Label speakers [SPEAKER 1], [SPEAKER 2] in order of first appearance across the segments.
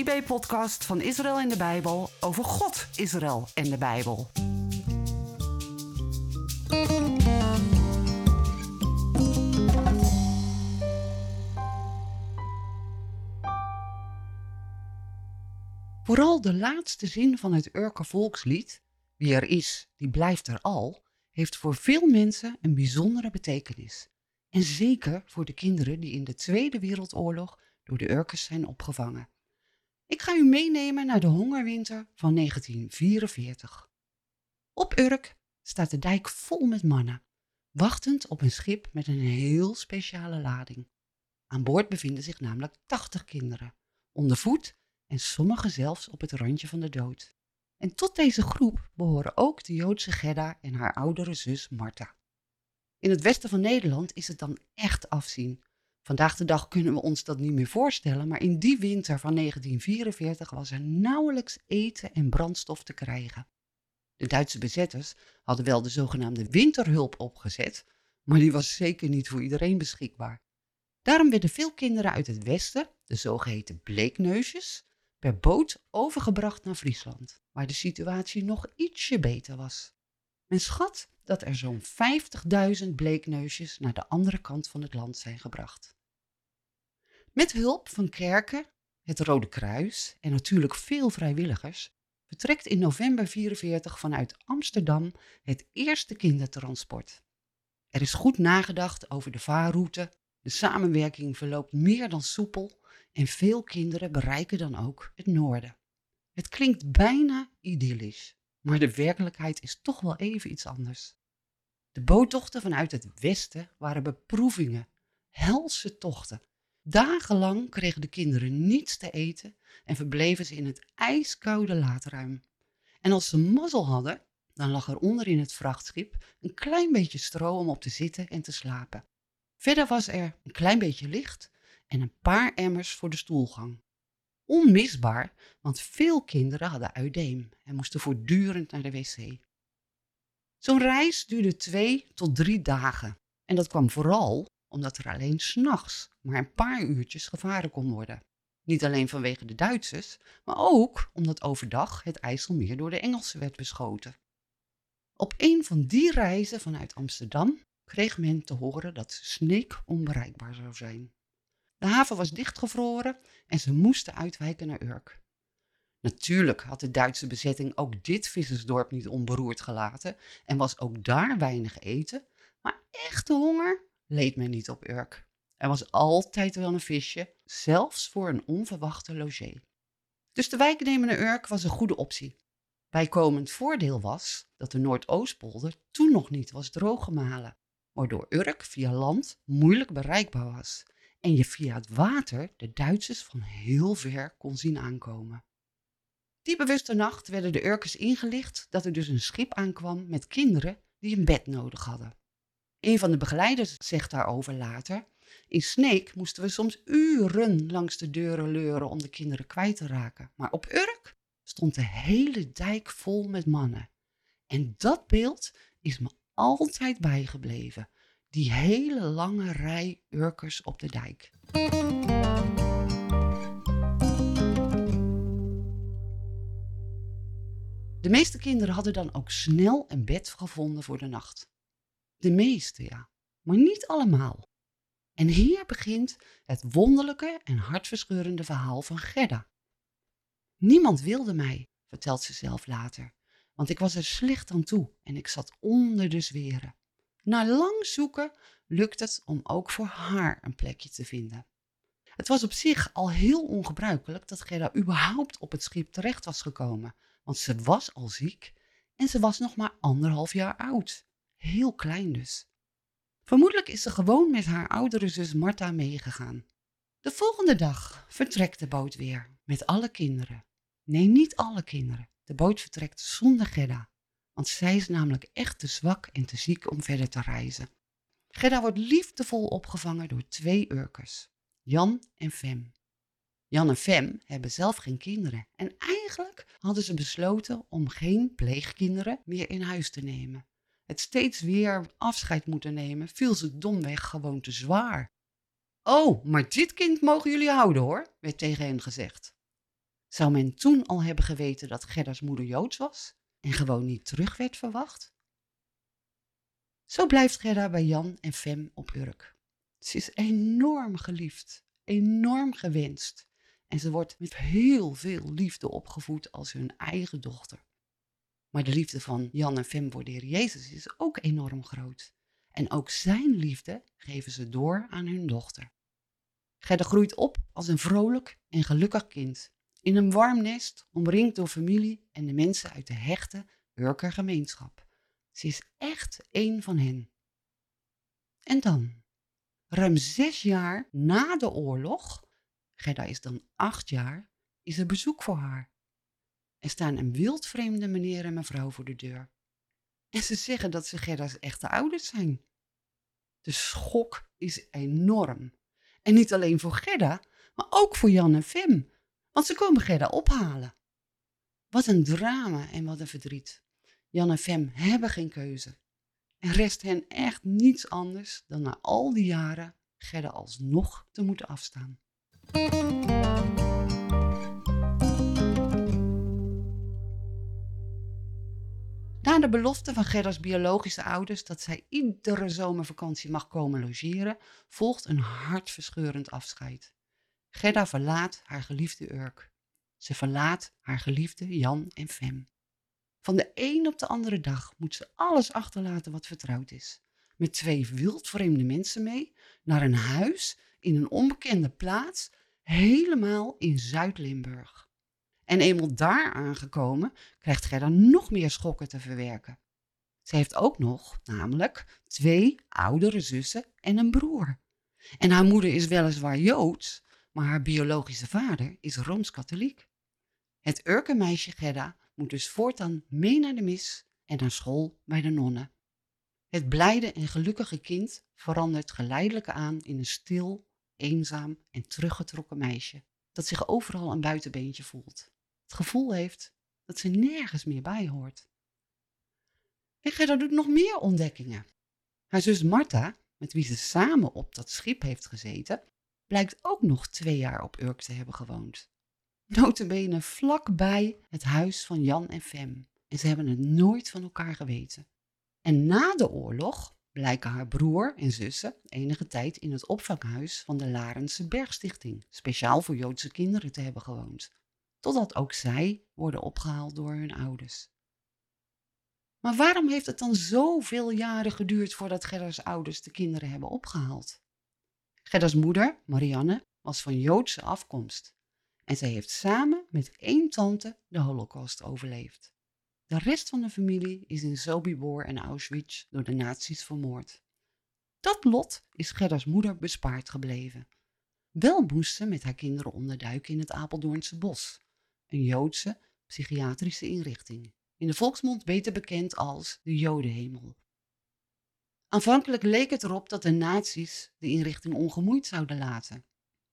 [SPEAKER 1] IB-podcast van Israël en de Bijbel over God, Israël en de Bijbel. Vooral de laatste zin van het Urker volkslied, wie er is, die blijft er al, heeft voor veel mensen een bijzondere betekenis. En zeker voor de kinderen die in de Tweede Wereldoorlog door de Urkers zijn opgevangen. Ik ga u meenemen naar de hongerwinter van 1944. Op Urk staat de dijk vol met mannen, wachtend op een schip met een heel speciale lading. Aan boord bevinden zich namelijk 80 kinderen, onder voet en sommigen zelfs op het randje van de dood. En tot deze groep behoren ook de Joodse Gerda en haar oudere zus Martha. In het westen van Nederland is het dan echt afzien. Vandaag de dag kunnen we ons dat niet meer voorstellen, maar in die winter van 1944 was er nauwelijks eten en brandstof te krijgen. De Duitse bezetters hadden wel de zogenaamde winterhulp opgezet, maar die was zeker niet voor iedereen beschikbaar. Daarom werden veel kinderen uit het westen, de zogeheten bleekneusjes, per boot overgebracht naar Friesland, waar de situatie nog ietsje beter was. Men schat dat er zo'n 50.000 bleekneusjes naar de andere kant van het land zijn gebracht. Met hulp van kerken, het Rode Kruis en natuurlijk veel vrijwilligers vertrekt in november 44 vanuit Amsterdam het eerste kindertransport. Er is goed nagedacht over de vaarroute, de samenwerking verloopt meer dan soepel en veel kinderen bereiken dan ook het noorden. Het klinkt bijna idyllisch, maar de werkelijkheid is toch wel even iets anders. De boottochten vanuit het westen waren beproevingen, helse tochten. Dagenlang kregen de kinderen niets te eten en verbleven ze in het ijskoude laadruim. En als ze mazzel hadden, dan lag er onder in het vrachtschip een klein beetje stro om op te zitten en te slapen. Verder was er een klein beetje licht en een paar emmers voor de stoelgang. Onmisbaar, want veel kinderen hadden uitdeem en moesten voortdurend naar de wc. Zo'n reis duurde twee tot drie dagen. En dat kwam vooral omdat er alleen s'nachts maar een paar uurtjes gevaren kon worden. Niet alleen vanwege de Duitsers, maar ook omdat overdag het IJsselmeer door de Engelsen werd beschoten. Op een van die reizen vanuit Amsterdam kreeg men te horen dat Sneek onbereikbaar zou zijn. De haven was dichtgevroren en ze moesten uitwijken naar Urk. Natuurlijk had de Duitse bezetting ook dit vissersdorp niet onberoerd gelaten en was ook daar weinig eten, maar echte honger leed men niet op Urk. Er was altijd wel een visje, zelfs voor een onverwachte logé. Dus de wijk nemen naar Urk was een goede optie. Bijkomend voordeel was dat de Noordoostpolder toen nog niet was drooggemalen, waardoor Urk via land moeilijk bereikbaar was en je via het water de Duitsers van heel ver kon zien aankomen. Die bewuste nacht werden de Urkers ingelicht dat er dus een schip aankwam met kinderen die een bed nodig hadden. Een van de begeleiders zegt daarover later: In Sneek moesten we soms uren langs de deuren leuren om de kinderen kwijt te raken. Maar op Urk stond de hele dijk vol met mannen. En dat beeld is me altijd bijgebleven. Die hele lange rij Urkers op de dijk. De meeste kinderen hadden dan ook snel een bed gevonden voor de nacht. De meeste, ja, maar niet allemaal. En hier begint het wonderlijke en hartverscheurende verhaal van Gerda. Niemand wilde mij, vertelt ze zelf later, want ik was er slecht aan toe en ik zat onder de zweren. Na lang zoeken lukt het om ook voor haar een plekje te vinden. Het was op zich al heel ongebruikelijk dat Gerda überhaupt op het schip terecht was gekomen, want ze was al ziek en ze was nog maar anderhalf jaar oud. Heel klein dus. Vermoedelijk is ze gewoon met haar oudere zus Martha meegegaan. De volgende dag vertrekt de boot weer met alle kinderen. Nee, niet alle kinderen. De boot vertrekt zonder Gerda, want zij is namelijk echt te zwak en te ziek om verder te reizen. Gerda wordt liefdevol opgevangen door twee Urkers, Jan en Fem. Jan en Fem hebben zelf geen kinderen en eigenlijk hadden ze besloten om geen pleegkinderen meer in huis te nemen. Het steeds weer afscheid moeten nemen viel ze domweg gewoon te zwaar. Oh, maar dit kind mogen jullie houden hoor, werd tegen hen gezegd. Zou men toen al hebben geweten dat Gerda's moeder Joods was en gewoon niet terug werd verwacht? Zo blijft Gerda bij Jan en Fem op Urk. Ze is enorm geliefd, enorm gewenst en ze wordt met heel veel liefde opgevoed als hun eigen dochter. Maar de liefde van Jan en Fem voor de Heer Jezus is ook enorm groot. En ook zijn liefde geven ze door aan hun dochter. Gerda groeit op als een vrolijk en gelukkig kind. In een warm nest, omringd door familie en de mensen uit de hechte Urker gemeenschap. Ze is echt één van hen. En dan, ruim zes jaar na de oorlog, Gerda is dan acht jaar, is er bezoek voor haar. Er staan een wildvreemde meneer en mevrouw voor de deur. En ze zeggen dat ze Gerda's echte ouders zijn. De schok is enorm. En niet alleen voor Gerda, maar ook voor Jan en Fem. Want ze komen Gerda ophalen. Wat een drama en wat een verdriet. Jan en Fem hebben geen keuze. Er rest hen echt niets anders dan na al die jaren Gerda alsnog te moeten afstaan. Na de belofte van Gerda's biologische ouders dat zij iedere zomervakantie mag komen logeren, volgt een hartverscheurend afscheid. Gerda verlaat haar geliefde Urk. Ze verlaat haar geliefde Jan en Fem. Van de een op de andere dag moet ze alles achterlaten wat vertrouwd is. Met twee wildvreemde mensen mee naar een huis in een onbekende plaats, helemaal in Zuid-Limburg. En eenmaal daar aangekomen, krijgt Gerda nog meer schokken te verwerken. Ze heeft ook nog, namelijk, twee oudere zussen en een broer. En haar moeder is weliswaar Joods, maar haar biologische vader is Rooms-Katholiek. Het Urkenmeisje Gerda moet dus voortaan mee naar de mis en naar school bij de nonnen. Het blijde en gelukkige kind verandert geleidelijk aan in een stil, eenzaam en teruggetrokken meisje dat zich overal een buitenbeentje voelt. Het gevoel heeft dat ze nergens meer bij hoort. En Gerda doet nog meer ontdekkingen. Haar zus Marta, met wie ze samen op dat schip heeft gezeten, blijkt ook nog twee jaar op Urk te hebben gewoond. Notabene vlakbij het huis van Jan en Fem. En ze hebben het nooit van elkaar geweten. En na de oorlog blijken haar broer en zussen enige tijd in het opvanghuis van de Larense Bergstichting, speciaal voor Joodse kinderen, te hebben gewoond. Totdat ook zij worden opgehaald door hun ouders. Maar waarom heeft het dan zoveel jaren geduurd voordat Gerda's ouders de kinderen hebben opgehaald? Gerda's moeder, Marianne, was van Joodse afkomst en zij heeft samen met één tante de holocaust overleefd. De rest van de familie is in Sobibor en Auschwitz door de nazi's vermoord. Dat lot is Gerda's moeder bespaard gebleven. Wel moest ze met haar kinderen onderduiken in het Apeldoornse bos, een Joodse psychiatrische inrichting, in de volksmond beter bekend als de Jodenhemel. Aanvankelijk leek het erop dat de nazi's de inrichting ongemoeid zouden laten.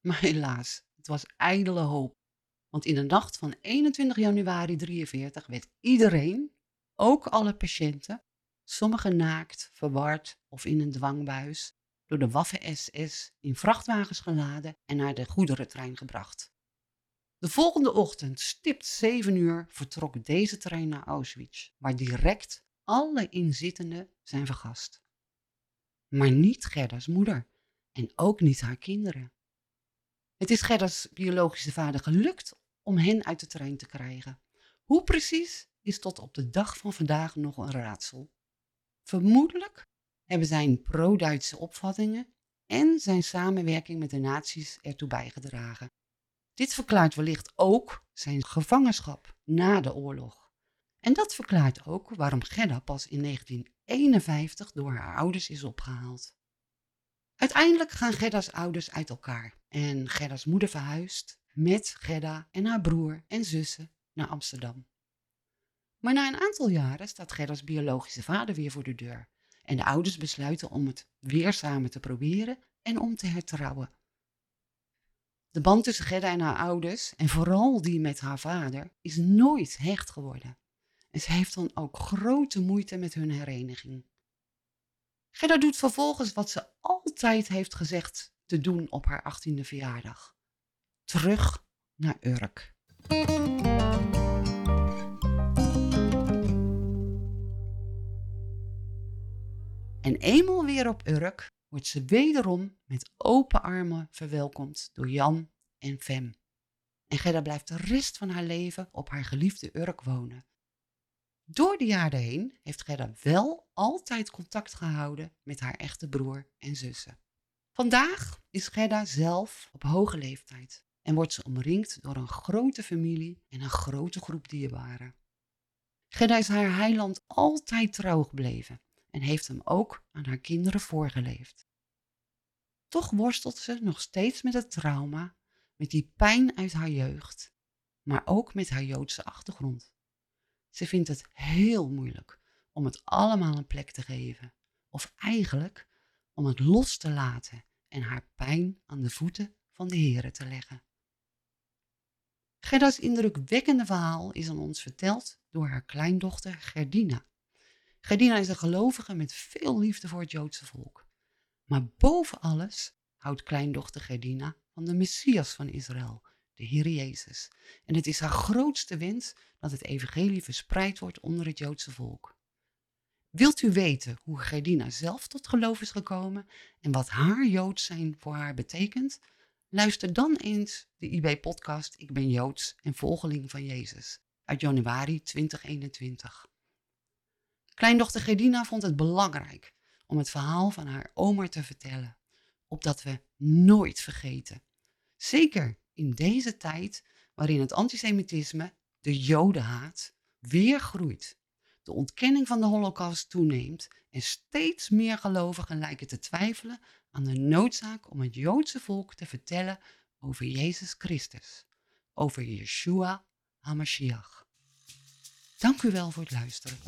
[SPEAKER 1] Maar helaas, het was ijdele hoop. Want in de nacht van 21 januari 43 werd iedereen, ook alle patiënten, sommigen naakt, verward of in een dwangbuis, door de Waffen-SS in vrachtwagens geladen en naar de goederentrein gebracht. De volgende ochtend, stipt 7 uur, vertrok deze trein naar Auschwitz, waar direct alle inzittenden zijn vergast. Maar niet Gerda's moeder en ook niet haar kinderen. Het is Gerda's biologische vader gelukt om hen uit de trein te krijgen. Hoe precies is tot op de dag van vandaag nog een raadsel. Vermoedelijk hebben zijn pro-Duitse opvattingen en zijn samenwerking met de nazi's ertoe bijgedragen. Dit verklaart wellicht ook zijn gevangenschap na de oorlog. En dat verklaart ook waarom Gerda pas in 1951 door haar ouders is opgehaald. Uiteindelijk gaan Gerda's ouders uit elkaar en Gerda's moeder verhuist met Gerda en haar broer en zussen naar Amsterdam. Maar na een aantal jaren staat Gerda's biologische vader weer voor de deur en de ouders besluiten om het weer samen te proberen en om te hertrouwen. De band tussen Gerda en haar ouders, en vooral die met haar vader, is nooit hecht geworden. En ze heeft dan ook grote moeite met hun hereniging. Gerda doet vervolgens wat ze altijd heeft gezegd te doen op haar 18e verjaardag. Terug naar Urk. En eenmaal weer op Urk wordt ze wederom met open armen verwelkomd door Jan en Fem. En Gerda blijft de rest van haar leven op haar geliefde Urk wonen. Door de jaren heen heeft Gerda wel altijd contact gehouden met haar echte broer en zussen. Vandaag is Gerda zelf op hoge leeftijd en wordt ze omringd door een grote familie en een grote groep dierbaren. Gerda is haar heiland altijd trouw gebleven en heeft hem ook aan haar kinderen voorgeleefd. Toch worstelt ze nog steeds met het trauma, met die pijn uit haar jeugd, maar ook met haar Joodse achtergrond. Ze vindt het heel moeilijk om het allemaal een plek te geven, of eigenlijk om het los te laten en haar pijn aan de voeten van de Here te leggen. Gerda's indrukwekkende verhaal is aan ons verteld door haar kleindochter Gerdina. Gerdina is een gelovige met veel liefde voor het Joodse volk. Maar boven alles houdt kleindochter Gerdina van de Messias van Israël, de Heer Jezus. En het is haar grootste wens dat het evangelie verspreid wordt onder het Joodse volk. Wilt u weten hoe Gerdina zelf tot geloof is gekomen en wat haar Joods zijn voor haar betekent? Luister dan eens de IB-podcast Ik ben Joods en volgeling van Jezus uit januari 2021. Kleindochter Gerdina vond het belangrijk om het verhaal van haar oma te vertellen, opdat we nooit vergeten. Zeker in deze tijd waarin het antisemitisme, de jodenhaat, weer groeit, de ontkenning van de holocaust toeneemt en steeds meer gelovigen lijken te twijfelen aan de noodzaak om het Joodse volk te vertellen over Jezus Christus, over Yeshua HaMashiach. Dank u wel voor het luisteren.